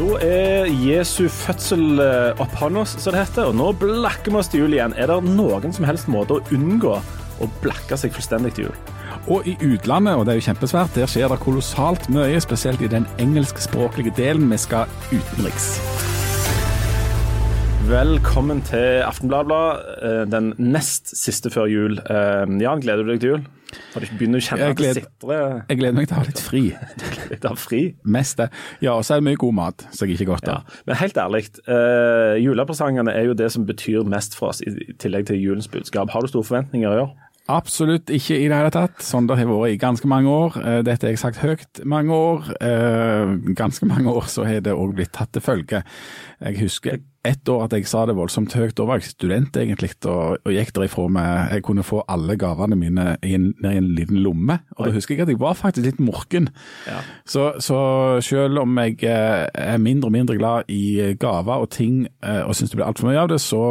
Da er Jesu fødsel eh, opphatt oss, som det heter, og nå blakker vi oss til jul igjen. Er det noen som helst måte å unngå å blakke seg fullstendig til jul? Og i utlandet, og det er jo kjempesvært, der skjer det kolossalt mye, spesielt i den engelskspråklige delen. Vi skal utenriks. Velkommen til Aftenbladet, eh, den nest siste før jul. Eh, Jan, gleder du deg til jul? Har du ikke begynt å kjenne at det sitrer Jeg gleder meg til å ha litt fri. litt av fri? Mest det. Ja, og så er det mye god mat, som jeg ikke godt Ja. av. Men helt ærlig, uh, julepresangene er jo det som betyr mest for oss, i i tillegg til julens budskap. Har du store forventninger i år? Absolutt ikke i det hele tatt. Sånn det har vært i ganske mange år. Eh, Dette har jeg sagt høyt mange år. Eh, Ganske mange år så har det òg blitt tatt til følge. Jeg husker ett år at jeg sa det voldsomt høyt. Da var jeg student egentlig, og, og gikk derifra med Jeg kunne få alle gavene mine i en, i en liten lomme. Og da husker jeg at jeg var faktisk litt morken. Ja. Så, så selv om jeg eh, er mindre og mindre glad i eh, gaver og ting, eh, og syns det blir altfor mye av det, så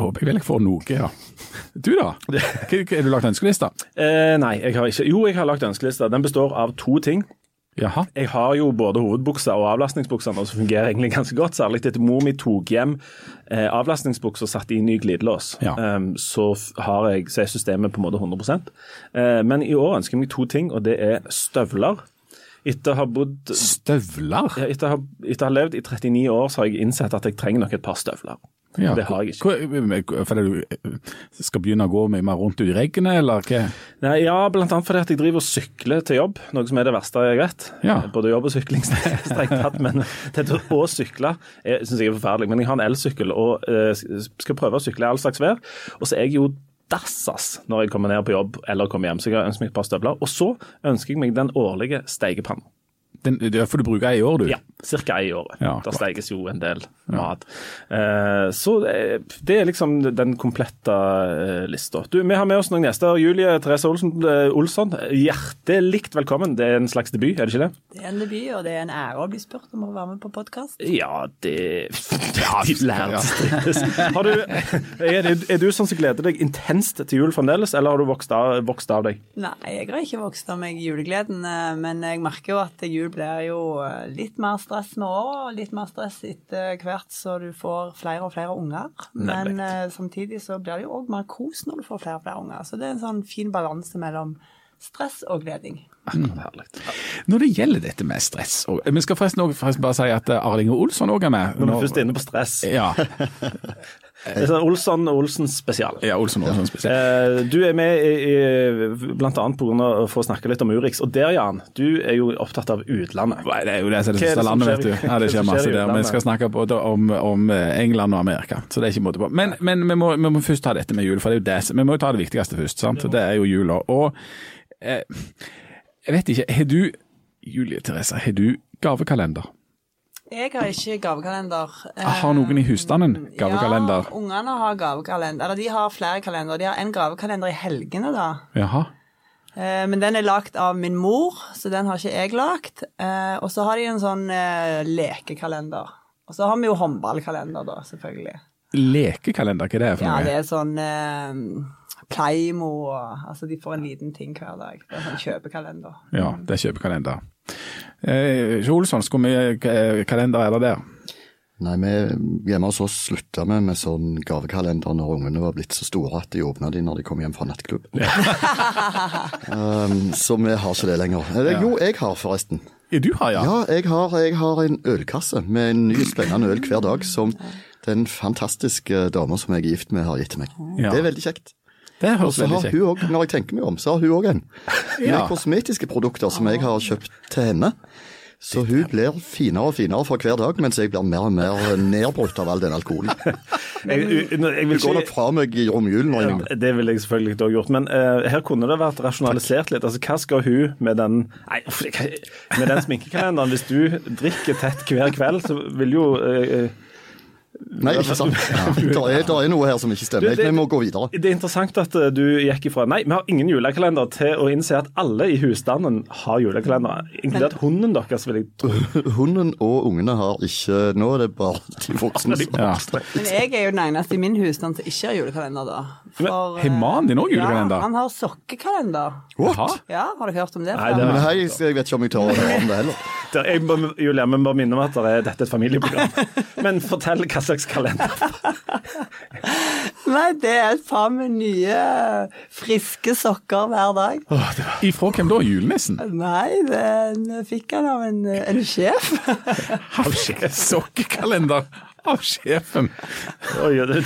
håper jeg vel jeg får noe, ja. Du da? Har du lagt ønskeliste? Eh, nei, jeg har ikke. Jo, jeg har lagt ønskelista. Den består av to ting. Jaha. Jeg har jo både hovedbuksa og avlastningsbuksa nå, som fungerer egentlig ganske godt. Særlig etter mor mi tok hjem eh, avlastningsbuksa og satte i ny glidelås. Ja. Um, så, har jeg, så er systemet på en måte 100 eh, Men i år ønsker jeg meg to ting, og det er støvler. Etter å ha bodd Støvler? ja, etter, å ha, etter å ha levd i 39 år, så har jeg innsett at jeg trenger nok et par støvler. Ja, Det har jeg ikke. Fordi du eh, skal begynne å gå mye mer rundt i regnet, eller hva? Nei, ja, blant annet fordi at jeg driver og sykler til jobb, noe som er det verste jeg vet. Ja. Både jobb og sykling strengt tatt, men det å sykle syns jeg er forferdelig. Men jeg har en elsykkel og eh, skal prøve å sykle i all slags vær. Og så er jeg jo dassas når jeg kommer ned på jobb eller kommer hjem, så jeg ønsker meg et par støvler. Og så ønsker jeg meg den årlige steikepannen. Den, det får du bruke i år, du. Ja, ca. i året. Ja, Der klart. steikes jo en del mat. Eh, så det, det er liksom den komplette uh, lista. Du, Vi har med oss noen gjester. Julie Therese Olsen, eh, Olsson, hjertelig velkommen. Det er en slags debut, er det ikke det? Det er en debut, og det er en ære å bli spurt om å være med på podkast. Ja, det strides. Har du, er, det, er du sånn som gleder deg intenst til jul fremdeles, eller har du vokst av, vokst av deg? Nei, jeg har ikke vokst av meg julegleden, men jeg merker jo at jul blir jo eh, litt mer stress med åra, og litt mer stress etter hvert så du får flere og flere unger. Men uh, samtidig så blir det jo òg mer kos når du får flere og flere unger. Så det er en sånn fin balanse mellom stress og gleding. Akkurat herlig. Når det gjelder dette med stress og, Vi skal forresten, også, forresten bare si at Arling og Olsson òg er med. Når vi først er inne på stress. Ja, Det er sånn og Olsen spesial. ja og spesielt. spesial. Du er med i, i, blant annet på grunn av for å snakke litt om Urix. Og der, Jan, du er jo opptatt av utlandet. Nei, Det er jo det som er det siste landet, vet du. Ja, det skjer masse der. Vi skal snakke både om, om eh, England og Amerika, så det er ikke måte på. Men, men vi, må, vi må først ta dette med jul, for det er jo det, vi må jo ta det viktigste først. sant? Det er jo jula. Og eh, jeg vet ikke, har du, Julie Therese, har du gavekalender? Jeg har ikke gavekalender. Eh, Har noen i husstanden gavekalender? Ja, ungene har gavekalender. Eller de har flere kalendere. De har en gavekalender i helgene, da. Jaha. Eh, Men den er lagt av min mor, så den har ikke jeg lagt. Eh, Og så har de en sånn eh, lekekalender. Og så har vi jo håndballkalender, da, selvfølgelig. Lekekalender, hva er det for noe? Ja, det er sånn Playmo og Altså, de får en liten ting hver dag. Det er sånn kjøpekalender. Ja, det er kjøpekalender. Eh, Olsson, hvor mye eh, kalender er det der? Nei, vi hjemme hos oss slutta vi med sånn gavekalender når ungene var blitt så store at de åpna de når de kom hjem fra nattklubb. um, så vi har ikke det lenger. Eller, Jo, jeg har forresten. Du har, ja. Ja, jeg har, jeg har en ølkasse med en ny spennende øl hver dag som den fantastiske dama som jeg er gift med, har gitt meg. Ja. Det er veldig kjekt. Det høres så veldig har kjekt òg, når jeg tenker meg om, så har hun òg en. Med Ja. kosmetiske produkter som jeg har kjøpt til henne. Så hun blir finere og finere for hver dag, mens jeg blir mer og mer nedbrutt av all den alkoholen. Jeg, jeg, jeg Hun vil går nok fra meg i romjulen. ja, Det ville jeg selvfølgelig ikke gjort, men uh, her kunne det vært rasjonalisert litt. Altså, Hva skal hun med den nei, med den sminkekalenderen? Hvis du drikker tett hver kveld, så vil jo eh, Nei, ikke sant. Det er, der er noe her som ikke stemmer. Du, det- Vi må gå videre. Det er interessant at eh, du gikk ifra Nei, vi har ingen julekalender til å innse at alle i husstanden har julekalender. Inkludert hunden deres, vil jeg tro. Hunden og ungene har ikke Nå er det bare de voksne. som- Ja. Men jeg er jo den eneste i min husstand som ikke har julekalender, da. For, har mannen din eh, julekalender? Ja, han har sokkekalender. What? Ja, har du hørt om det? Nei, det er... hei, jeg vet ikke om jeg tør å høre om det heller. Det- Jeg må, Julia, vi må minne om at det er, dette er et familieprogram. Men fortell hva slags kalender. Nei, det er et par med nye, friske sokker hver dag. Ifra hvem da? Julenissen? Nei, den fikk han av en, en sjef. Av sjef. Sokkekalender av sjefen. Oi, det,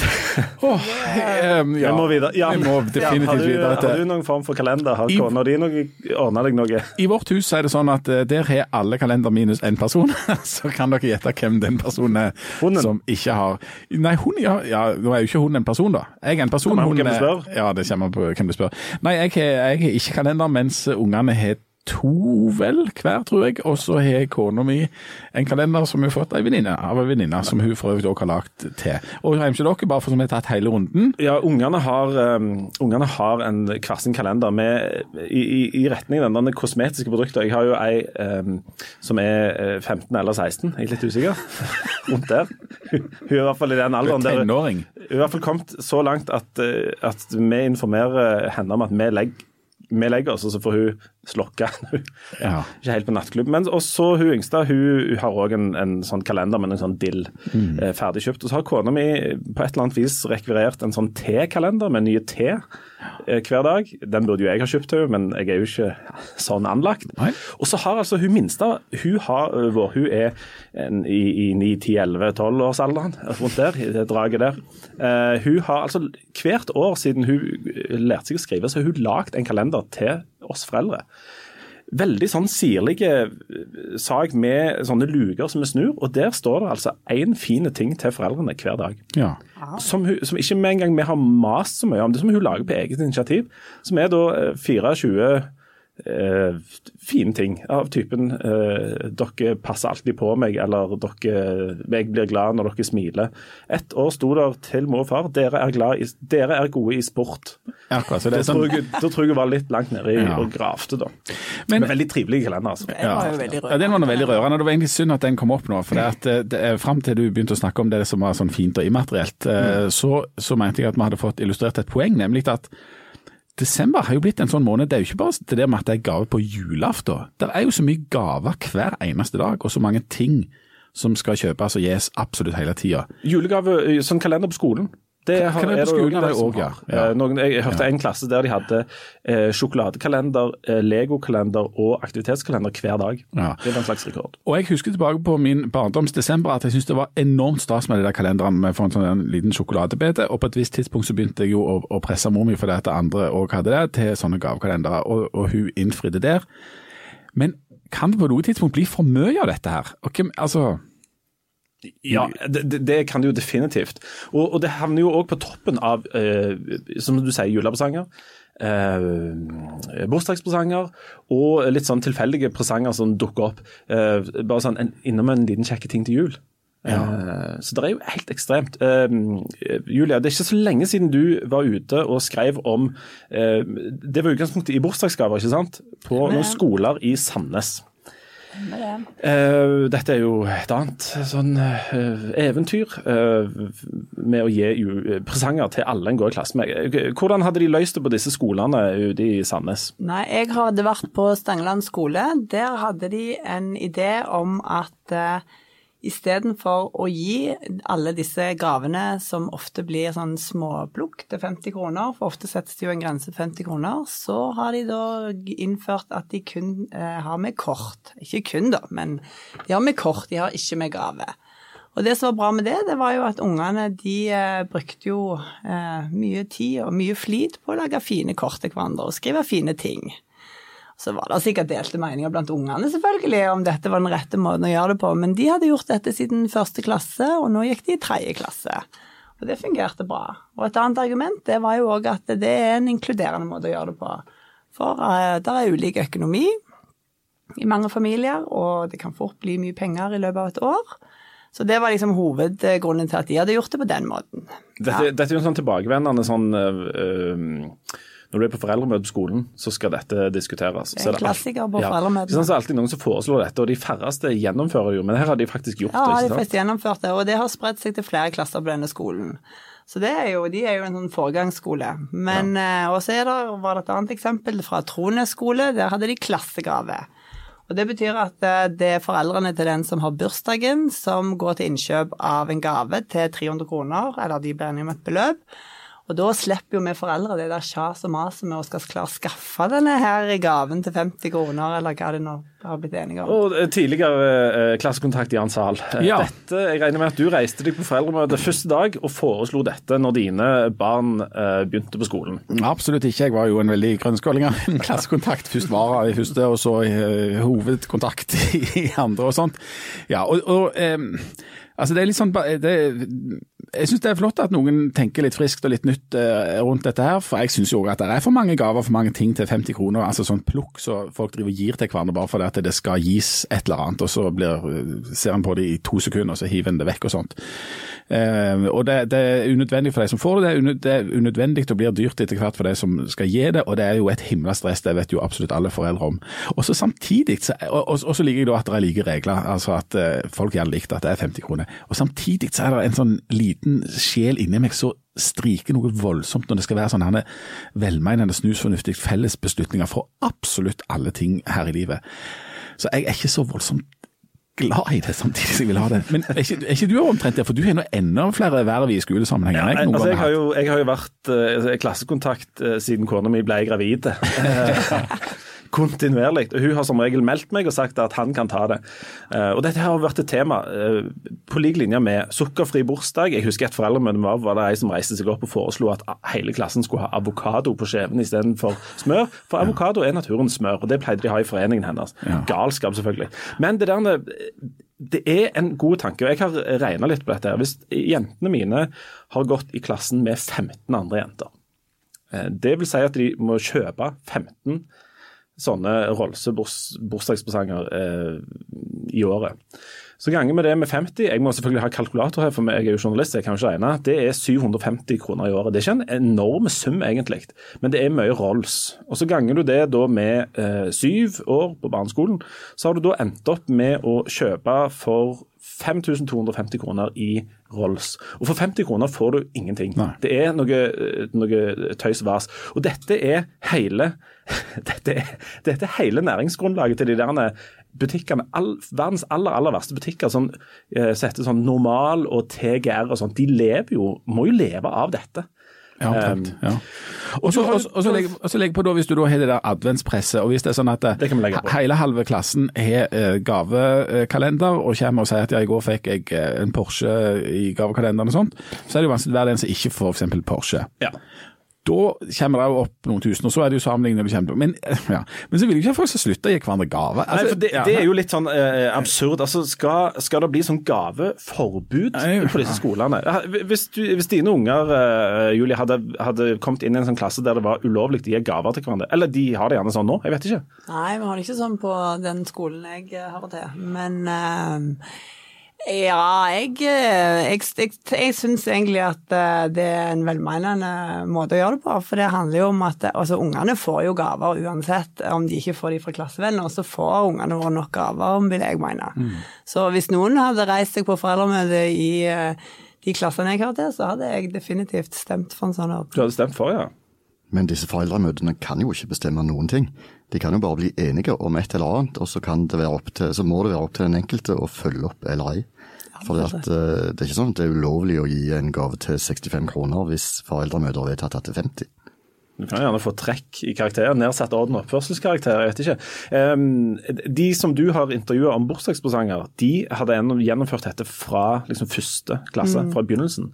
em, ja. Vi må videre. Ja, Vi må definitivt har, du, videre. har du noen form for kalender? Har kona di ordna deg noe? I vårt hus er det sånn at eh, der har alle kalender minus én person. Så kan dere gjette hvem den personen er Hunden? som ikke har Nei, hun, ja, ja, nå er jo ikke hun en person, da. Jeg er en person. Kommer på hun hvem du spør. Ja, det kommer på hvem du spør. Nei, jeg jeg har ikke kalender, mens ungene har to vel hver, tror jeg. Og så har kona mi en kalender som hun har fått av en venninne, som hun for øvrig også har lagd til. Og jeg ikke dere, bare for som vi har tatt hele runden, Ja, ungene har, um, ungene har en hver sin kalender med, i, i, i retning den der kosmetiske produkter. Jeg har jo ei um, som er eh, 15 eller 16, jeg er litt usikker. Rundt der. Hun, hun er i hvert fall i den alderen der. Hun er i hvert fall kommet så langt at, eh, at vi informerer henne om at vi legger, vi legger oss, og så får hun slokke. Ja. ikke helt på nattklubb. Men også hun yngste hun, hun har òg en, en sånn kalender med en sånn dill eh, ferdigkjøpt. Og så har kona mi på et eller annet vis rekvirert en sånn tekalender med nye te hver dag. Den burde jo jeg ha kjøpt henne, men jeg er jo ikke sånn anlagt. Nei. Og så har altså hun minste hun har øh, hun er en, i, i 9-10-11-12-årsalderen, rundt der, i det draget der. Uh, hun har altså hvert år siden hun lærte seg å skrive, så har hun lagd en kalender til oss foreldre. Veldig sånn sirlig øh, sak med sånne luker som vi snur, og der står det altså én fin ting til foreldrene hver dag. Ja. Som, hun, som ikke med en gang vi har mast så mye om, det som hun lager på eget initiativ. Som er da eh, 24 eh, fine ting av typen eh, 'dere passer alltid på meg', eller dere, 'jeg blir glad når dere smiler'. Et år sto der til mor og far 'dere er, glad i, dere er gode i sport'. Akkurat. Så det Da sånn, tror, jeg, da tror jeg hun var litt langt nede i, Ja. og gravde, da. Men- Men, veldig trivelig kalender, altså. Det var jo veldig Ja, den var rørende. veldig rørende. Det var egentlig synd at den kom opp nå. for det at eh, det er Fram til du begynte å snakke om det som var sånn fint og immaterielt, mm. så, så mente jeg at vi hadde fått illustrert et poeng, nemlig at desember har jo blitt en sånn måned. Det er jo ikke bare det der med at det er gave på julaften. Det er jo så mye gaver hver eneste dag, og så mange ting som skal kjøpes og gis absolutt hele tida. Julegave, som sånn kalender på skolen. Det har, Kalender på er det skolen er det som ja. Ja. Eh, Noen, jeg hørte en klasse der de hadde eh, sjokoladekalender, eh, legokalender og aktivitetskalender hver dag. Ja. Det var en slags rekord. Og jeg husker tilbake på min barndomsdesember at jeg syntes det var enormt stas med de der kalenderne for en sånn en liten sjokoladebete, og på et visst tidspunkt så begynte jeg jo å, å presse mor mi fordi at andre òg hadde det, til sånne gavekalendere, og, og hun innfridde der. Men kan det på noe tidspunkt bli for mye av dette her? Og hvem, altså, Ja, det, det- kan det jo definitivt. Og, og det havner jo òg på toppen av, eh, som du sier, julepresanger. Eh, Bursdagspresanger og litt sånn tilfeldige presanger som dukker opp. Eh, bare sånn en, innom en liten kjekke ting til jul. Eh, så det er jo helt ekstremt. Eh, Julia, det er ikke så lenge siden du var ute og skrev om eh, Det var utgangspunktet i bursdagsgaver, ikke sant? På noen skoler i Sandnes. Eh, dette er jo et annet sånn uh, eventyr uh, med å gi presanger til alle en går i klasse med. Hvordan hadde de løst det på disse skolene ute i Sandnes? Nei, jeg hadde vært på Stangeland skole. Der hadde de en idé om at uh, istedenfor å gi alle disse gavene som ofte blir sånn småplukk til 50 kroner, for ofte settes det jo en grense på 50 kroner, så har de da innført at de kun eh, har med kort. Ikke kun, da, men de har med kort, de har ikke med gave. Og det som var bra med det, det var jo at ungene de eh, brukte jo eh, mye tid og mye flid på å lage fine kort til hverandre og skrive fine ting. Så var det sikkert delte meninger blant ungene selvfølgelig om dette var den rette måten å gjøre det på, men de hadde gjort dette siden første klasse, og nå gikk de i tredje klasse. Og det fungerte bra. Og et annet argument det var jo òg at det er en inkluderende måte å gjøre det på. For uh, det er ulik økonomi i mange familier, og det kan fort bli mye penger i løpet av et år. Så det var liksom hovedgrunnen til at de hadde gjort det på den måten. Dette, dette er jo en sånn tilbakevendende sånn eh, eh, Når du er på foreldremøte på skolen, så skal dette diskuteres. Det er en klassiker på ja. foreldremøtene. Så er det alltid noen som foreslår dette, og de færreste gjennomfører det jo. Men her har de faktisk gjort Ja, det. de har faktisk gjennomført det, og det har spredt seg til flere klasser på denne skolen. Så det er jo, de er jo en sånn foregangsskole. Men, ja. Og så er det, var det et annet eksempel fra Trones skole. Der hadde de klassegave. Og Det betyr at eh, det er foreldrene til den som har bursdagen, som går til innkjøp av en gave til 300 kroner, eller de blir enige om et beløp. Og da slipper jo vi foreldre det der kjas og maset med å skal klare å skaffe denne her gaven til 50 kroner, eller hva det nå har blitt enige om. Og eh, tidligere eh, klassekontakt Jan Sahl. Eh, Ja. Dette, jeg regner med at du reiste deg på foreldremøte første dag og foreslo dette når dine barn eh, begynte på skolen. Absolutt ikke. Jeg var jo en veldig grønnskåling av en klassekontakt. Først vara i første, og så hovedkontakt i andre og sånt. Ja, og, og um, altså det er litt sånn det, Jeg syns det er flott at noen tenker litt friskt og litt nytt eh, rundt dette her. For jeg syns jo at det er for mange gaver, for mange ting til 50 kroner. Altså sånn plukk så folk driver og gir til hverandre bare fordi at det skal gis et eller annet, og så blir, ser en på det i to sekunder, og så hiver en det vekk og sånt. Eh, og det, det er unødvendig for de som får det, det er, unødvendig og blir dyrt etter hvert for de som skal gi det, og det er jo et himla stress, det vet jo absolutt alle foreldre om. Og så samtidig, og, så liker jeg da at det er like regler, altså at eh, folk gjerne liker at det er 50 kroner. Og samtidig så er det en sånn liten sjel inni meg så striker noe voldsomt når det skal være sånne velmenende, snusfornuftige felles beslutninger for absolutt alle ting her i livet. Så jeg er ikke så voldsomt glad i det samtidig som jeg vil ha det. Men er ikke, er ikke du omtrent der, for du har nå enda flere verv i skolesammenheng enn jeg noen altså, gang jeg, har jo, jeg har jo vært uh, klassekontakt uh, siden kona mi ble gravid. Kontinuerlig. Og Hun har som regel meldt meg og sagt at han kan ta det. Eh, og Dette har vært et tema eh, på lik linje med sukkerfri bursdag. Jeg husker et foreldremøte var, var det ei som reiste seg opp og foreslo at hele klassen skulle ha avokado på skjeven istedenfor smør. For avokado er naturens smør, og det pleide de å ha i foreningen hennes. Galskap, selvfølgelig. Men det der det er en god tanke, og jeg har regna litt på dette. her. Hvis jentene mine har gått i klassen med 15 andre jenter, eh, det vil si at de må kjøpe 15 sånne Rolse burs, bursdagspresanger eh, i året. Så ganger vi det med 50. Jeg må selvfølgelig ha kalkulator her, for jeg er jo journalist, jeg kan ikke regne. Det er 750 kroner i året. Det er ikke en enorm sum, egentlig, men det er mye Rolls. Og så ganger du det da med eh, syv år på barneskolen, så har du da endt opp med å kjøpe for 5250 kroner i Rolls. Og for 50 kroner får du ingenting. Nei. Det er noe, noe tøys og vas. Og dette er hele dette er, dette er hele næringsgrunnlaget til de der butikkene. All, verdens aller aller verste butikker som eh, setter sånn normal og TGR og sånt, de lever jo, må jo leve av dette. Ja, omtrent. Um, ja. Og så- legg på da, hvis du da har det der adventspresset, og hvis det er sånn at eh, hele halve klassen har eh, gavekalender og kommer og sier at ja, i går fikk jeg eh, en Porsche i gavekalenderen og sånt, så er det jo vanskelig å være den som ikke får f.eks. Porsche. Ja. Da kommer det jo opp noen tusen, og så er det jo sammenligning når det kommer Men, eh, ja. Men så vil jo ikke folk slutte å gi hverandre gave. Nei, for det, det er jo litt sånn eh, absurd. Altså, skal, skal det bli sånn gaveforbud på disse skolene? Hvis, du, hvis dine unger eh, Julie, hadde, hadde kommet inn i en sånn klasse der det var ulovlig å gi gaver til hverandre, eller de har det gjerne sånn nå, jeg vet ikke. Nei, vi har det ikke sånn på den skolen jeg har hører til. Men eh, ja, jeg, eh, jeg, jeg, jeg syns egentlig at eh, det er en velmenende måte å gjøre det på. For det handler jo om at eh, altså, ungene får jo gaver uansett. Om de ikke får de fra klassevenner, så får ungene våre nok gaver, vil jeg mene. Så hvis noen hadde reist seg på foreldremøte i de klassene jeg har til, så hadde jeg definitivt stemt for en sånn ordning. Du hadde stemt for, ja. Men disse foreldremøtene kan jo ikke bestemme noen ting. De kan jo bare bli enige om et eller annet, og så, kan det være opp til, så må det være opp til den enkelte å følge opp eller ei. For det, at, eh, det er ikke sånn at det er ulovlig å gi en gave til 65 kroner hvis foreldremøter har vedtatt at det er 50. Du kan gjerne få trekk i karakterer, Nedsatt orden og oppførselskarakter. jeg vet ikke. Ehm, de som du har intervjua om bursdagspresanger, de hadde gjennomført dette fra liksom, første klasse, fra begynnelsen.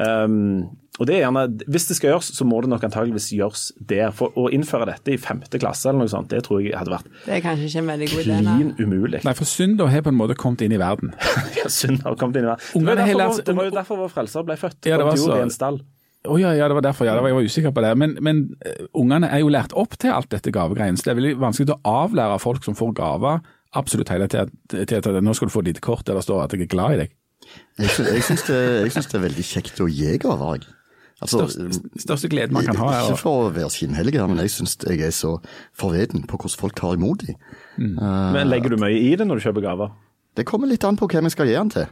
Um, og det er gjerne, Hvis det skal gjøres, så må det nok antageligvis gjøres der. For å innføre dette i femte klasse, eller noe sånt, det tror jeg hadde vært Det er kanskje ikke en veldig god idé. klin umulig. Nei, for synder har på en måte kommet inn i verden. Ja, Synd har kommet inn i verden. Det var har derfor det var jo derfor vår frelser ble født. Ja, det på var så- i en stall. Å ja, ja, det var derfor. Ja, det var, jeg var usikker på det. Men, men uh, ungene er jo lært opp til alt dette gavegreiene, så det er veldig vanskelig å avlære folk som får gaver absolutt hele tida til at nå skal du få et lite kort der det står at jeg er glad i deg. Jeg, sy- jeg syns det, jeg syns det er veldig kjekt å gi gaver. Altså, Største, største glede man kan ha. Her, Ikke for å være skinnhellig, men jeg syns jeg er så forveden på hvordan folk tar imot dem. Men legger du mye i det når du kjøper gaver? Det kommer litt an på hvem jeg skal gi den til.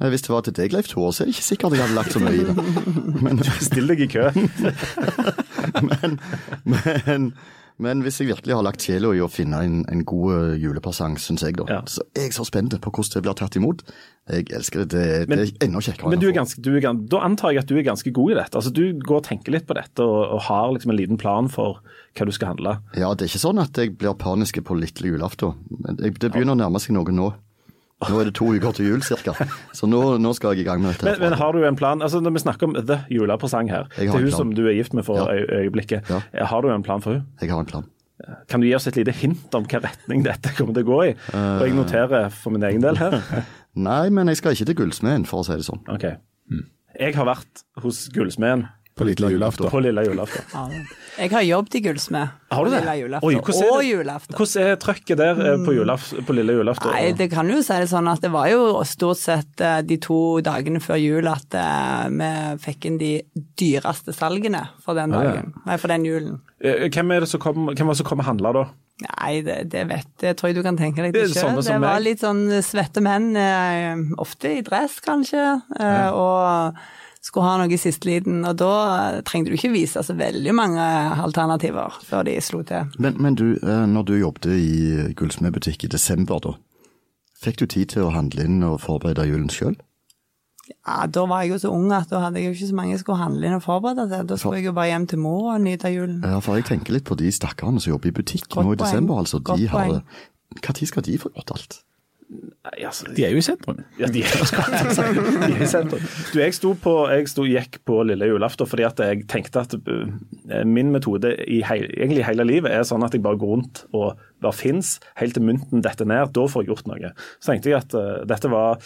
Eh, Hvis det var til deg, Leif Tore, så er det ikke sikkert jeg hadde lagt så mye i det. Men, Still deg i kø. men, men, Men hvis jeg virkelig har lagt sjela i å finne en, en god eh, julepresang, syns jeg, da, Ja. så er jeg så spent på hvordan det blir tatt imot. Jeg elsker det. Det, Men- det er enda kjekkere. Men du er ganske, du er, da antar jeg at du er ganske god i dette. Altså, du går og tenker litt på dette og, og har liksom en liten plan for hva du skal handle. Ja, det er ikke sånn at jeg blir panisk på lille julaften. Det begynner å nærme seg noe nå. Nå er det to uker til jul cirka, så nå, nå skal jeg i gang med dette. Men, men har du en plan? Altså, Når vi snakker om the julepresang her, til hun som du er gift med for Ja. øyeblikket, Ja. eh, har du en plan for hun? Jeg har en plan. Kan du gi oss et lite hint om hvilken retning dette kommer til å gå i? Og jeg noterer for min egen del her. Nei, men jeg skal ikke til gullsmeden, for å si det sånn. Ok. Jeg har vært hos gullsmeden På lille julaften. på lille julaften. Ja. Jeg har jobbet i gullsmed. Har du det? Lille julaften. Oi, hvordan er og det- julaften. Hvordan er trøkket der eh, på, julaf på lille julaften? Nei, det kan jo si det sånn at det var jo stort sett eh, de to dagene før jul at eh, vi fikk inn de dyreste salgene for den Ja, ja. dagen. Nei, for den julen. Hvem er det som kom, hvem var det som kom og handla da? Nei, det, det vet det tror jeg du kan tenke deg Det sjøl. som Det var meg. litt sånn svette menn, ofte i dress kanskje, Ja. og skulle ha noe i siste liten. Og da trengte du ikke vise så veldig mange alternativer før de slo til. Men, men du, eh, når du jobbet i gullsmedbutikk i desember, da, fikk du tid til å handle inn og forberede julen sjøl? Ja, Da var jeg jo så ung at da hadde jeg jo ikke så mange jeg skulle handle inn og forberede til. Da skulle jeg jo bare hjem til mor og nyte julen. Ja, for jeg tenker litt på de stakkarene som jobber i butikk Godt nå i poeng. desember. altså. Godt De har. Når skal de få gjort alt? Nei, altså, De er jo i sentrum. Ja, de er, de er i sentrum. Du, jeg sto på, jeg sto, gikk på lille julaften fordi at jeg tenkte at uh, min metode i heil, egentlig hele livet er sånn at jeg bare går rundt og bare fins helt til mynten detter ned. Da får jeg gjort noe. Så tenkte jeg at uh, dette var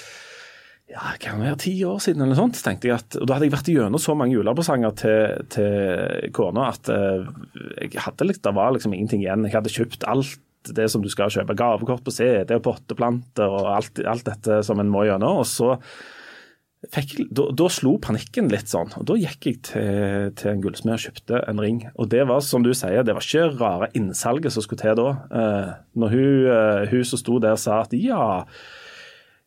ja, kan det være ti år siden eller sånt. Tenkte jeg at, og Da hadde jeg vært gjennom så mange julepresanger til, til kona at uh, jeg hadde, det var liksom ingenting igjen. Jeg hadde kjøpt alt det som du skal kjøpe. Gavekort på CD og potteplanter og alt, alt dette som en må gjennom. Og så fikk, da, da slo panikken litt sånn. og Da gikk jeg til, til en gullsmed og kjøpte en ring. Og det var som du sier, det var ikke rare innsalget som skulle til da. Eh, når hun, eh, hun som sto der sa at ja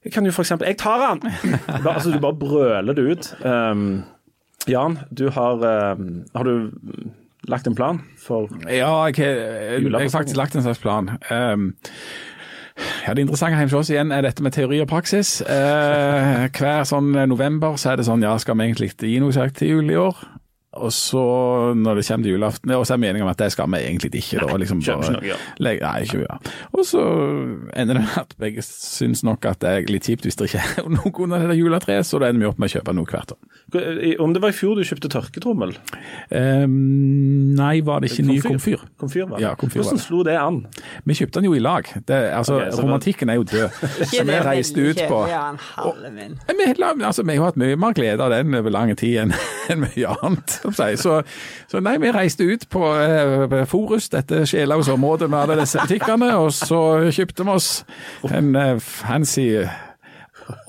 jeg kan jo eksempel Jeg tar! Bare, altså, du bare brøler det ut. Um, Jan, du har um, Har du lagt en plan for Ja, jeg har jeg har faktisk lagt en slags plan. Um, ja, Det interessante hjemme hos oss igjen er dette med teori og praksis. Eh, hver sånn november så er det sånn, ja, skal vi egentlig gi noe sagt til jul i år? Og så når det kommer til julaften, ja, og så er meningen om at det skal vi egentlig ikke. da, liksom bare noe, ja. legge- Nei, ikke ja. Og så ender det med at begge syns nok at det er litt kjipt hvis det ikke er noe under det juletreet, så da ender vi opp med å kjøpe noe hvert år. Om det var i fjor du kjøpte tørketrommel? Um, nei, var det ikke ny komfyr? Komfyr var det. Ja, komfyr var Hvordan det. slo det an? Vi kjøpte den jo i lag. Det, altså, okay, romantikken er jo død. Så vi reiste ut på og, vi, altså, vi har hatt mye mer glede av den over lang tid enn mye annet. Som sier. Så, så nei, vi reiste ut på eh, Forus, dette sjelausområdet med alle disse butikkene, og så kjøpte vi oss en eh, fancy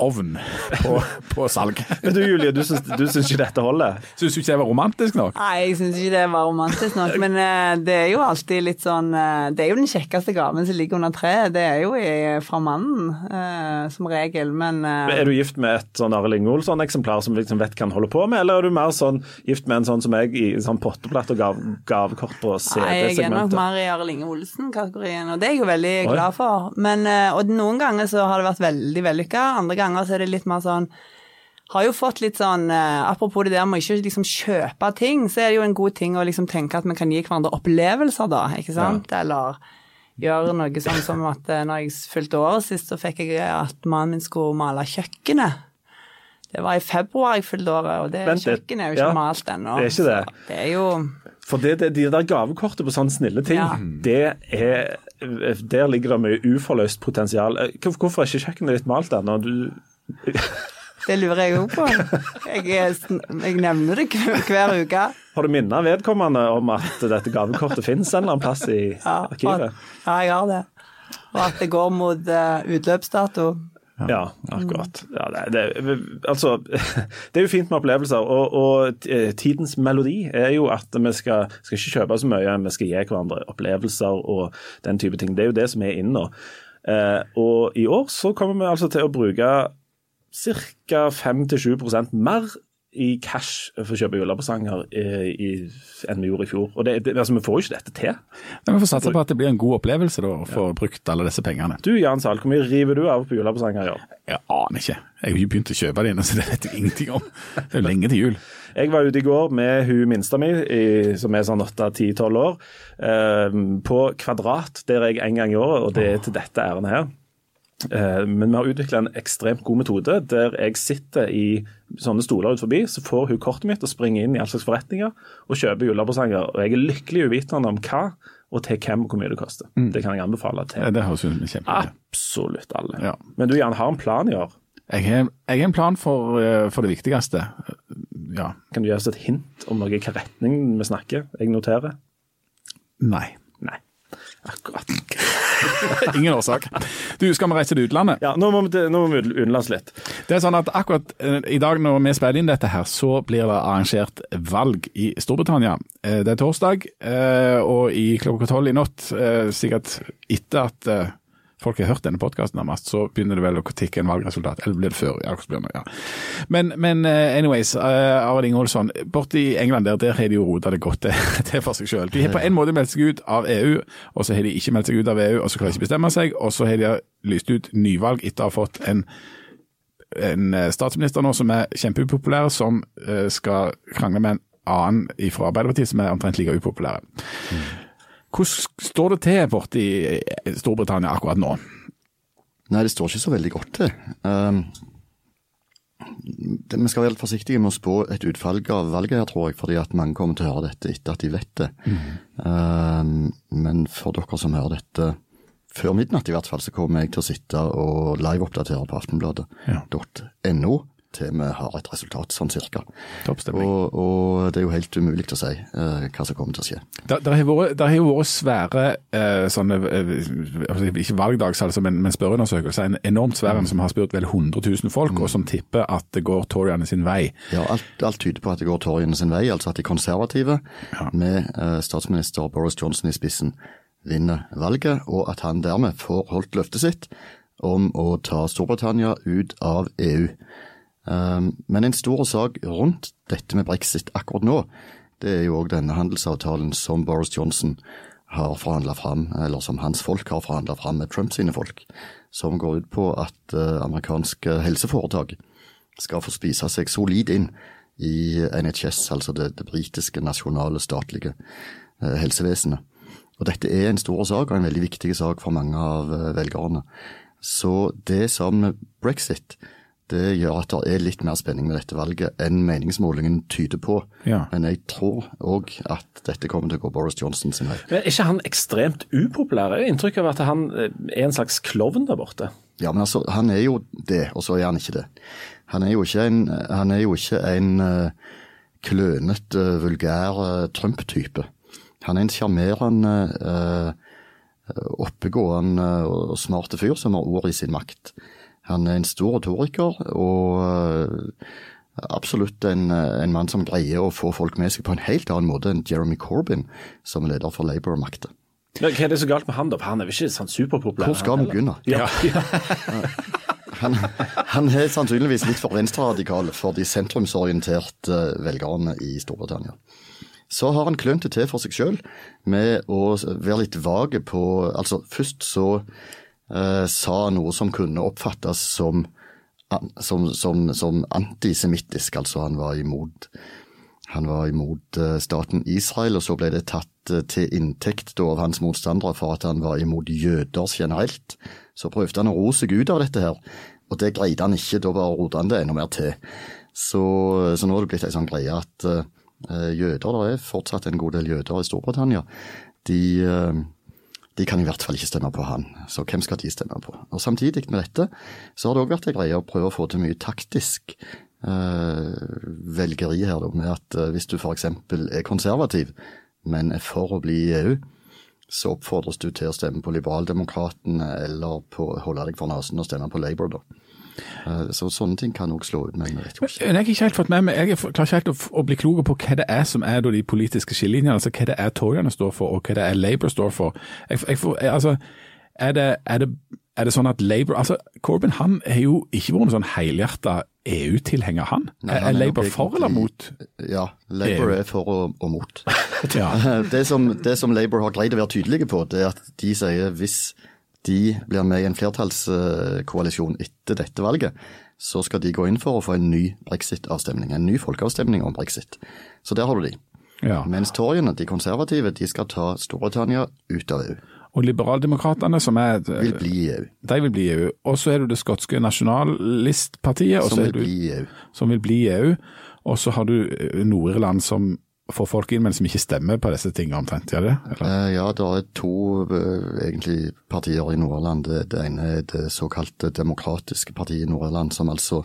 ovn på, på salg. Men du Julie, du syns, du syns ikke dette holder? Syns du ikke det var romantisk nok? Nei, jeg syns ikke det var romantisk nok. Men eh, det er jo alltid litt sånn eh, Det er jo den kjekkeste gaven som ligger under treet. Det er jo i, fra mannen, eh, som regel. Men eh, Er du gift med et sånn Arild Inge Olsson-eksemplar som liksom vet hva han holder på med, eller er du mer sånn gift med en sånn som meg i sånn potteplatt og gav, gavekort på Nei, jeg er nok mer i Arild Inge Olsen-kategorien, og det er jeg jo veldig Oi. glad for. Men, eh, og noen ganger så har det vært veldig vellykka, andre ganger så er det litt mer sånn har jo fått litt sånn, eh, Apropos det der med ikke liksom kjøpe ting, så er det jo en god ting å liksom tenke at vi kan gi hverandre opplevelser, da. ikke sant? Eller gjøre noe sånn som at eh, når jeg fylte året sist, så fikk jeg at mannen min skulle male kjøkkenet. Det var i februar jeg fylte året, og det Vent kjøkkenet er jo ikke Ja, malt ennå. det er ikke det. så Det er jo For det, det, de der gavekortet på sånne snille ting, Ja. det er Der ligger det mye uforløst potensial. Eh, Hvorfor er ikke kjøkkenet ditt malt ennå? Du Det lurer jeg òg på. Jeg, jeg nevner det hver, uke. Har du minnet vedkommende om at dette gavekortet finnes en eller annen plass i Ja, arkivet? ja, jeg har det. Og at det går mot eh, utløpsdato. Ja, akkurat. Ja, det, det, altså, det er jo fint med opplevelser, og, og eh, tidens melodi er jo at vi skal, skal ikke kjøpe så mye, vi skal gi hverandre opplevelser og den type ting. Det er jo det som er inn nå. Eh, og i år så kommer vi altså til å bruke ca. 5-7% mer i cash for å kjøpe julepresanger eh, i- enn vi gjorde i fjor. Og det, det, altså, Vi får jo ikke dette til. Men vi får satse på at det blir en god opplevelse da, å få brukt alle disse pengene. Du Jan Sahl, hvor mye river du av på julepresanger i år? Jeg aner ikke. Jeg har jo begynt å kjøpe det ennå, så det vet jeg ingenting om. Det er jo lenge til jul. Jeg var ute i går med hun minsta mi, i- som er sånn 8-10-12 år, eh, på Kvadrat. Der er jeg en gang i året, og det er til dette ærendet her. Eh, Men vi har utvikla en ekstremt god metode der jeg sitter i sånne stoler ut forbi, så får hun kortet mitt og springer inn i all slags forretninger og kjøper julepresanger. Og jeg er lykkelig uvitende om hva og til hvem og hvor mye det koster. Det kan jeg anbefale til det høres ut som absolutt alle. Ja. Men du Jan, har en plan i år? Jeg har, jeg har en plan for, eh, for det viktigste. Ja. Kan du gi oss et hint om noe, hvilken retning vi snakker? Jeg noterer. Nei. Akkurat. Ingen årsak. Du, skal vi reise til utlandet? Ja, nå må vi, nå må vi utenlands litt. Det er sånn at akkurat eh, i dag når vi spiller inn dette her, så blir det arrangert valg i Storbritannia. Eh, det er torsdag, eh, og i klokka tolv i natt, sikkert etter at folk har hørt denne podkasten nærmest, så begynner det vel å tikke en valgresultat. Eller blir det før? Ja, blir? Ja. Men, men eh, anyways, uh, Arild Ingolfsson. Borte i England der, der har de jo rota det godt til, for seg sjøl. De har på en måte meldt seg ut av EU, og så har de ikke meldt seg ut av EU, og så klarer de ikke bestemme seg, og så har de lyst ut nyvalg etter å ha fått en en eh, statsminister nå som er kjempeupopulær, som eh, skal krangle med en annen fra Arbeiderpartiet som er omtrent like upopulære. Hvordan står det til borte i Storbritannia akkurat nå? Nei, det står ikke så veldig godt til. Um, det, vi skal være litt forsiktige med å spå et utfall av valget her, tror jeg, fordi at mange kommer til å høre dette etter at de vet det. Um, men for dere som hører dette før midnatt i hvert fall, så kommer jeg til å sitte og live-oppdatere på aftenbladet.no til vi har et resultat, sånn cirka. Og, og det er jo helt umulig å si uh, hva som kommer til å skje. Det har jo vært svære uh, sånne, altså, ikke valgdags, altså, men, men spørreundersøkelser. En enormt svær en som har spurt vel 100 000 folk, og som tipper at det går Toryene sin vei. Ja, alt, alt tyder på at det går Toryene sin vei, altså at de konservative, med eh, statsminister Boris Johnson i spissen, vinner valget, og at han dermed får holdt løftet sitt om å ta Storbritannia ut av EU. Um, men en stor sak rundt dette med brexit akkurat nå, det er jo òg denne handelsavtalen som Boris Johnson har forhandla fram, eller som hans folk har forhandla fram med Trump sine folk, som går ut på at eh, amerikanske helseforetak skal få spise seg solid inn i NHS, altså det, det britiske nasjonale statlige eh, helsevesenet. Og dette er en stor sak, og en veldig viktig sak for mange av eh, velgerne. Så det som med brexit, det gjør at det er litt mer spenning med dette valget enn meningsmålingen tyder på. Ja. Men jeg tror òg at dette kommer til å gå Boris Johnson sin vei. Men Er ikke han ekstremt upopulær? Jeg har inntrykk av at han eh, er en slags klovn der borte. Ja, men altså, han er jo det, og så er han ikke det. Han er jo ikke en, han er jo ikke en uh, klønete, vulgær uh, Trump-type. Han er en sjarmerende, uh, oppegående og smarte fyr som har ord i sin makt. Han er en stor retoriker og uh, absolutt en, en mann som greier å få folk med seg på en helt annen måte enn Jeremy Corbyn, som er leder for Labour makter. Hva er det så galt med han, da? Han er vel ikke sånn superpopulær? Hvor skal vi begynne? Ja. Han, han er sannsynligvis litt for venstreradikal for de sentrumsorienterte velgerne i Storbritannia. Så har han klønt det til for seg sjøl med å være litt vage på Altså, først så eh, sa noe som kunne oppfattes som, som, som, som antisemittisk, altså han var imot han var imot eh, staten Israel, og så ble det tatt eh, til inntekt av hans motstandere for at han var imot jøder generelt. Så prøvde han å ro seg ut av dette her, og det greide han ikke. Da bare rodde han det enda mer til. Så, så nå har det blitt ei sånn greie at uh, jøder, det er fortsatt en god del jøder i Storbritannia, de, eh, de kan i hvert fall ikke stemme på han. Så hvem skal de stemme på? Og Samtidig med dette så har det òg vært en greie å prøve å få til mye taktisk eh, velgeri her, da, med at eh, hvis du f.eks. er konservativ, men er for å bli i EU, så oppfordres du til å stemme på Liberaldemokratene eller på holde deg for nesen og stemme på Labour, da. Eh, Så sånne ting kan òg slå ut, men jeg. Jeg har ikke helt fått med meg, jeg klarer ikke helt å, å bli klok på hva det er som er de politiske skillelinjene, altså hva det er Toryene står for, og hva det er Labour står for. Jeg, jeg altså, er det, er, det, er det sånn at Labour altså Corbyn han har jo ikke vært en sånn helhjerta EU-tilhenger, han? Nei, er han er Labour for eller mot? Ja, Labour EU. er for og, og mot. Ja. Det som, det som Labour har greid å være tydelige på, det er at de sier hvis de blir med i en flertallskoalisjon etter dette valget, så skal de gå inn for å få en ny brexit-avstemning. En ny folkeavstemning om brexit. Så der har du de. ja. Mens toryene, de konservative, de skal ta Storbritannia ut av EU. Og liberaldemokratene, som er Vil bli i EU. De vil bli i EU. Og så er du det skotske nasjonalistpartiet, Som vil du, som vil bli i EU. Og så har du eh, Nord-Irland som får folk inn, men som ikke stemmer på disse tingene omtrent, gjør det? Eller? Eh, Ja, det er to eh, egentlig partier i Nord-Irland. Det, ene er det såkalte demokratiske partiet i Nord-Irland, som altså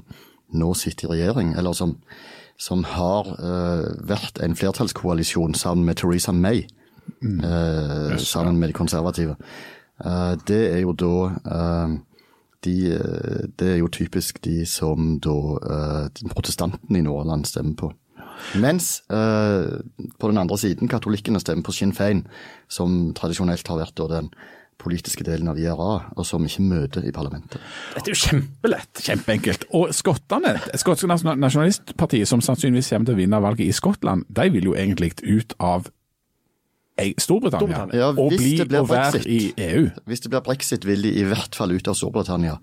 nå sitter i regjering, eller som, som har eh, vært en flertallskoalisjon sammen med Theresa May, eh, sammen med de konservative. Det er jo da de, Det er jo typisk de som da uh, protestantene i Nord-Irland stemmer på. Mens eh, på den andre siden katolikkene stemmer på Sinn Fein, som tradisjonelt har vært den politiske delen av IRA, og som ikke møter i parlamentet. Dette er jo kjempelett. Kjempeenkelt. Og skottene, skotske nasjonalistpartiet, som sannsynligvis kommer til å vinne valget i Skottland, de vil jo egentlig ut av eh, Storbritannia, Storbritannia. Ja, og bli og være i E EU. Hvis det blir brexit, vil de i hvert fall ut av Storbritannia.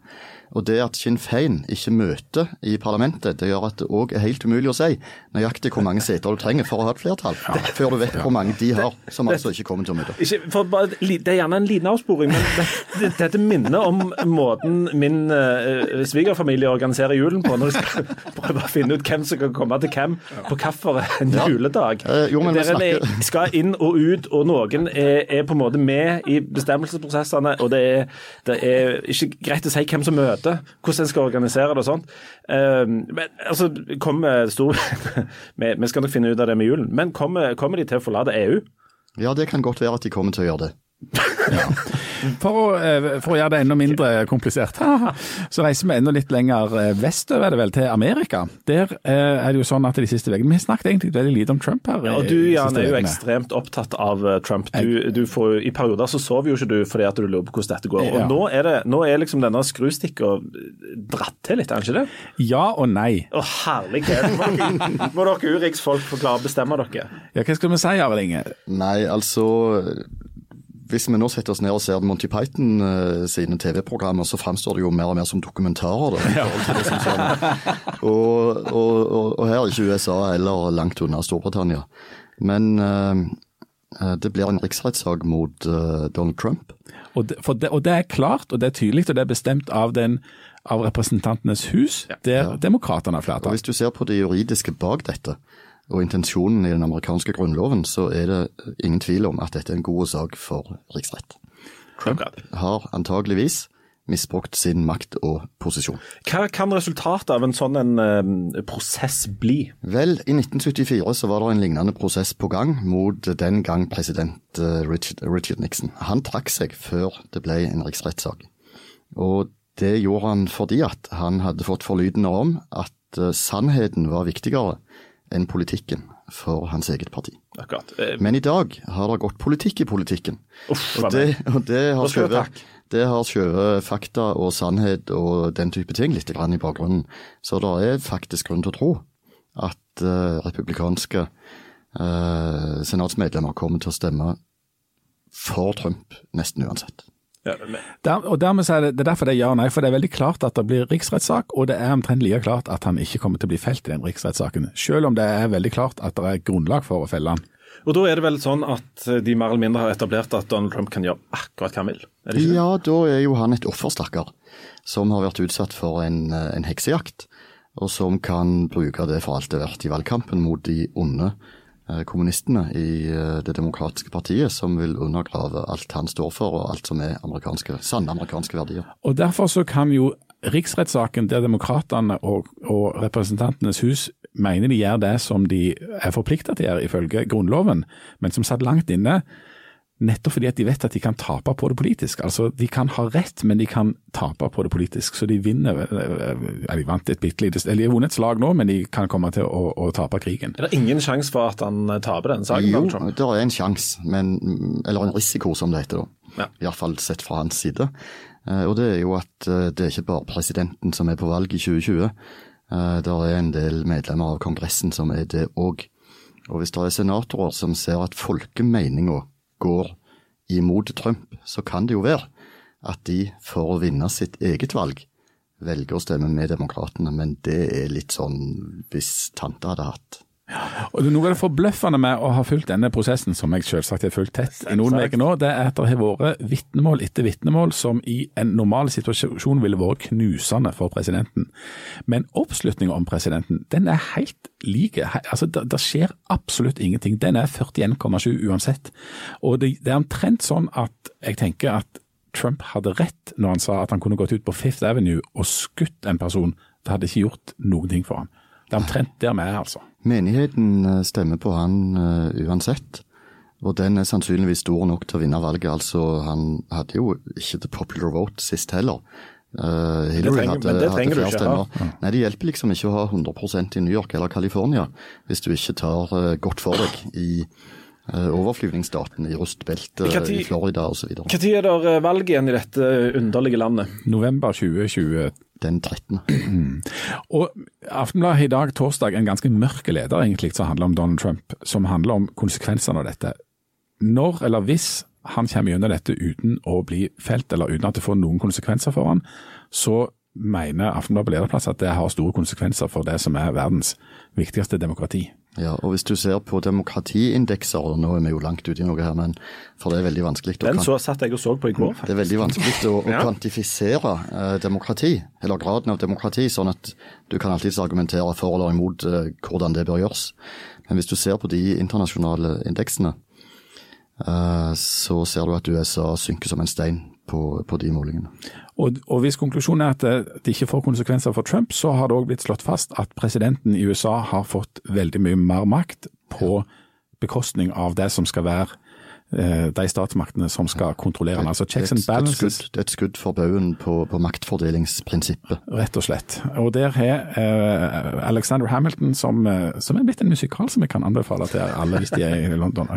Og det at Sinn Fein ikke møter i parlamentet, det gjør at det òg er helt umulig å si nøyaktig hvor mange seter du trenger for å ha et flertall, før du vet hvor mange de har, som altså ikke kommer til å møte. Ikke, bare, det er gjerne en liten avsporing, men det, det, dette minner om måten min uh, svigerfamilie organiserer julen på, når de skal prøve å finne ut hvem som kan komme til hvem på hvilken en Ja. juledag. Eh, jo, men Der en er, snakker- skal inn og ut, og noen er, er på en måte med i bestemmelsesprosessene, og det er, det er ikke greit å si hvem som møter, hvordan en skal organisere det og sånt. Eh, men altså, kommer stor... vi, skal nok finne ut av det med julen, men kommer, kommer de til å forlate EU? Ja, det kan godt være at de kommer til å gjøre det. For å, eh, for å gjøre det enda mindre komplisert, så reiser vi enda litt lenger eh, vestover, er det vel, til Amerika. Der eh, er det jo sånn at de siste ukene Vi har snakket egentlig veldig lite om Trump her. Ja, og Du Jan, er jo ekstremt opptatt av Trump. Du, du får, I perioder så sover jo ikke du fordi at du lurer på hvordan dette går. Og Ja. Nå er, det, nå er liksom denne skrustikka dratt til litt, er den ikke det? Ja og nei. Å herlighet! Må dere- dere uriksfolk forklare klare bestemme dere? Ja, Hva skal vi si, Arild Inge? Nei, altså Hvis vi nå setter oss ned og ser Monty Python uh, sine TV-programmer, så framstår det jo mer og mer som dokumentarer. Da, ja. det som og, og, og, og her er ikke USA eller langt unna Storbritannia. Men eh, det blir en riksrettssak mot uh, Donald Trump. Og det, det, og det er klart, og det er tydelig, og det er bestemt av, den, av Representantenes hus, der demokratene har flertall. Hvis du ser på det juridiske bak dette, og intensjonen i den amerikanske grunnloven, så er det ingen tvil om at dette er en god sak for riksrett. Trump har antageligvis misbrukt sin makt og posisjon. Hva kan resultatet av en sånn en, eh, prosess bli? Vel, i 1974 så var det en lignende prosess på gang mot den gang president eh, Richard, Richard Nixon. Han trakk seg før det ble en riksrettssak. Og det gjorde han fordi at han hadde fått forlydende om at eh, sannheten var viktigere enn politikken for hans eget parti. Akkurat. Eh, Men i dag har det gått politikk i politikken. Uff, Og det, og det har skjøvet det har skjøvet fakta og sannhet og den type ting litt i bakgrunnen. Så det er faktisk grunn til å tro at uh, republikanske uh, senatsmedlemmer kommer til å stemme for Trump nesten uansett. Ja, Der, og dermed så er det, det er derfor det er ja og nei, for det er veldig klart at det blir riksrettssak, og det er omtrent like klart at han ikke kommer til å bli felt i den riksrettssaken. Selv om det er veldig klart at det er grunnlag for å felle han. Og da er det vel sånn at eh, de mer eller mindre har etablert at Donald Trump kan gjøre akkurat hva han vil? Er det ikke? Ja, da er jo han et offer, stakkar, som har vært utsatt for en, eh, en heksejakt, og som kan bruke det for alt det er verdt i valgkampen mot de onde kommunistene i eh, Det demokratiske partiet, som vil undergrave alt han står for, og alt som er amerikanske, sanne amerikanske verdier. Og Derfor så kan jo riksrettssaken der demokratene og, og representantenes hus mener de gjør det som de er forplikta til å gjøre ifølge Grunnloven, men som satt langt inne, nettopp fordi at de vet at de kan tape på det politisk. Altså, De kan ha rett, men de kan tape på det politisk. Så de vinner ja, De vant et bitte lite Eller de har vunnet et slag nå, men de kan komme til å, å tape krigen. Er det ingen sjanse for at han eh, taper den saken? Jo, Trump? det er en sjanse, men Eller en risiko, som det heter da. Ja. Iallfall sett fra hans side. Eh, Og det er jo at eh, det er ikke bare presidenten som er på valg i 2020. Uh, det er en del medlemmer av Kongressen som er det òg. Og hvis det er senatorer som ser at folkemeninga går imot Trump, så kan det jo være at de for å vinne sitt eget valg velger å stemme med demokratene. Men det er litt sånn hvis tante hadde hatt og Noe av det forbløffende med å ha fulgt denne prosessen, som jeg selvsagt har fulgt tett i noen uker nå, det er at det har vært vitnemål etter vitnemål som i en normal situasjon ville vært knusende for presidenten. Men oppslutninga om presidenten, den er helt like. Altså, det, det skjer absolutt ingenting. Den er 41,7 uansett. Og det, det er omtrent sånn at jeg tenker at Trump hadde rett når han sa at han kunne gått ut på Fifth Avenue og skutt en person. Det hadde ikke gjort noen ting for ham. Det er omtrent der vi er, altså. Menigheten eh, stemmer på han uh, uansett. Og den er sannsynligvis stor nok til å vinne valget. Altså, han hadde jo ikke the popular vote sist heller. Uh, Hillary trenger, hadde, hadde flere stemmer. Ha. Nei, Det hjelper liksom ikke å ha 100% i New York eller California hvis du ikke tar uh, godt for deg i overflyvningsstaten i rustbeltet i Florida osv. Når er det valg igjen i dette underlige landet? November 2020 den 13. Mm. Og Aftenbladet i dag, torsdag, en ganske mørk leder egentlig, som handler om Donald Trump, som handler om konsekvensene av dette. Når eller hvis han kommer gjennom dette uten å bli felt, eller uten at det får noen konsekvenser for han, så mener Aftenbladet på lederplass at det har store konsekvenser for det som er verdens viktigste demokrati. Ja, og hvis du ser på demokratiindekser, og nå er vi jo langt ute i noe her, men for det er veldig vanskelig Den så satt jeg og så på i går, faktisk. Det er veldig vanskelig å, å ja. kvantifisere eh, demokrati, eller graden av demokrati, sånn at du kan alltids argumentere for eller imot eh, hvordan det bør gjøres. Men hvis du ser på de internasjonale indeksene, eh, så ser du at USA synker som en stein på, på de målingene. Og, og, Hvis konklusjonen er at det ikke får konsekvenser for Trump, så har det òg blitt slått fast at presidenten i USA har fått veldig mye mer makt på bekostning av det som skal være de statsmaktene som skal kontrollere den. Altså checks and balances. Det er et skudd for baugen på, på, maktfordelingsprinsippet. Rett og slett. Og der har eh, Alexander Hamilton, som, eh, som, er blitt en musikal som jeg kan anbefale til alle hvis de er i London.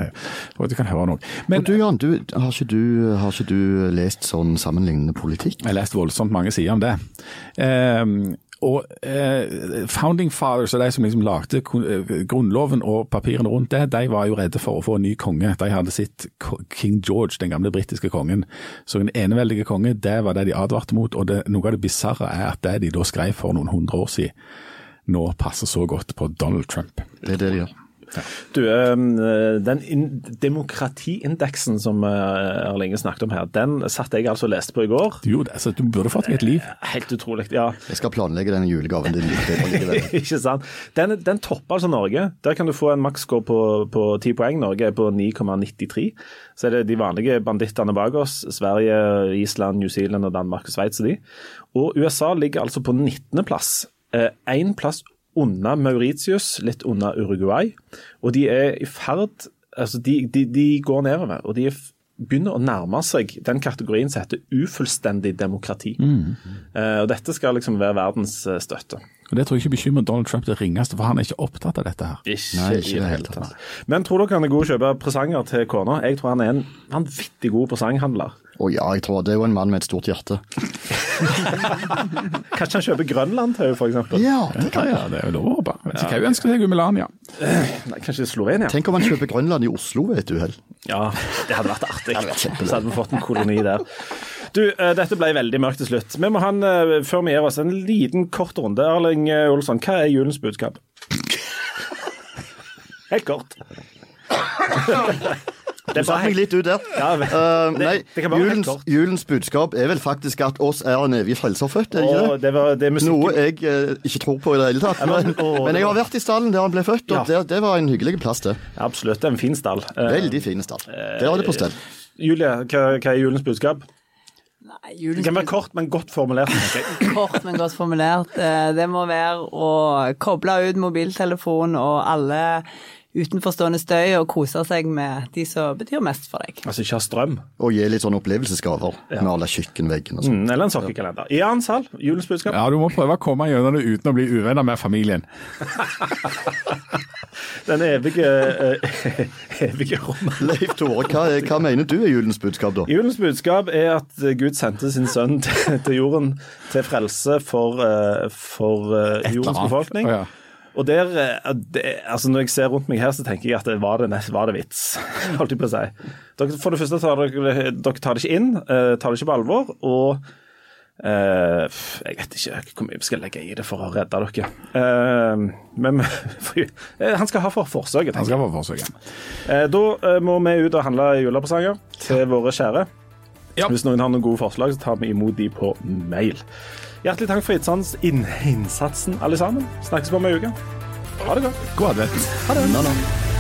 Og du kan høre noe. Men, og du Jan, du, har, ikke du, har, ikke du, lest sånn sammenlignende politikk? Jeg har lest voldsomt mange sider om det. Eh, og eh, Founding Fathers og de som liksom lagde eh, grunnloven og papirene rundt det, de var jo redde for å få en ny konge. De hadde sitt King George, den gamle britiske kongen. Så en eneveldige konge, det var det de advarte mot. Og det, noe av det bisarre er at det de da skrev for noen hundre år siden, nå passer så godt på Donald Trump. Det er det de gjør. Du, ehm, Den demokratiindeksen som eh, har lenge snakket om her, den satt jeg altså og leste på i går. Jo, altså, du burde fått deg et liv. Eh, helt utrolig, ja. Jeg skal planlegge den julegaven din litt Ikke sant. Den, den, topper altså Norge. Der kan du få en maksscore på, på 10 poeng. Norge er på 9,93. Så er det de vanlige bandittene bak oss. Sverige, Island, New Zealand og Danmark og Sveits og de. Og USA ligger altså på 19.-plass. Én eh, plass unna Mauritius, litt unna Uruguay. Og de er i ferd Altså, de, de, de går nedover. Og de begynner å nærme seg den kategorien som heter ufullstendig demokrati. Mm. Uh, og Dette skal liksom være verdens uh, støtte. Og Det tror jeg ikke bekymrer Donald Trump det ringeste, for han er ikke opptatt av dette. her. Ikke, Nei, ikke i det hele tatt. Men tror dere han er god å kjøpe presanger til kona? Jeg tror han er en vanvittig god presanghandler. Å ja, jeg tror det er jo en mann med et stort hjerte. Kanskje han kjøper Grønland-tau, f.eks.? Ja, det kan ja, det er jo lov å håpe. Hva ønsker du deg i Melania. Nei, kanskje Slovenia? Tenk om han kjøper Grønland i Oslo ved et uhell. Ja, det hadde vært artig. Så hadde vi fått en koloni der. Du, uh, dette ble veldig mørkt til slutt. Vi må ha en, uh, før vi gir oss, en liten kort runde. Erling uh, Olsson, hva er julens budskap? Helt kort. Du satte meg litt ut der. Ja, uh, nei, julens, julens, budskap er vel faktisk at oss er en evig frelserfødt, er ikke det? det, det Noe jeg uh, ikke tror på i det hele tatt. Men, men, jeg har vært i stallen der han ble født, og ja. det, det, var en hyggelig plass, det. Ja, absolutt. Det er en fin stall. Uh, Veldig fin stall. Der var det på stell. Julie, hva, hva er julens budskap? Nei, det kan være kort, men godt formulert. kort, men godt formulert. Det må være å koble ut mobiltelefon og alle utenforstående støy og kose seg med de som betyr mest for deg. Altså ikke ha strøm. Og gi litt sånn opplevelsesgaver med alle kjøkkenveggene og sånn. Mm, eller en sokkekalender. Jan Sal, julens budskap. Ja, du må prøve å komme gjennom det uten å bli uvenner med familien. Den evige, eh, evige rommet. Leif Tore, hva, hva mener du er julens budskap, da? Julens budskap er at Gud sendte sin sønn til, til jorden til frelse for, eh, for eh, jordens befolkning. Oh, ja. Og der, eh, det, altså Når jeg ser rundt meg her, så tenker jeg at det var det, var det vits. holdt jeg på å si. Dere, for det første tar dere, dere tar det ikke inn, uh, tar det ikke på alvor. og uh, jeg vet ikke hvor mye vi skal legge i det for å redde dere. Uh, men han skal ha for forsøket. Han skal ha for forsøket. Da må vi ut og handle julepresanger til våre kjære. Ja. Hvis noen har noen gode forslag, så tar vi imot de på mail. Hjertelig takk for innsats- innsatsen, alle sammen. Snakkes på om ei uke. Ha det godt. God advent. Ha det. No, nå.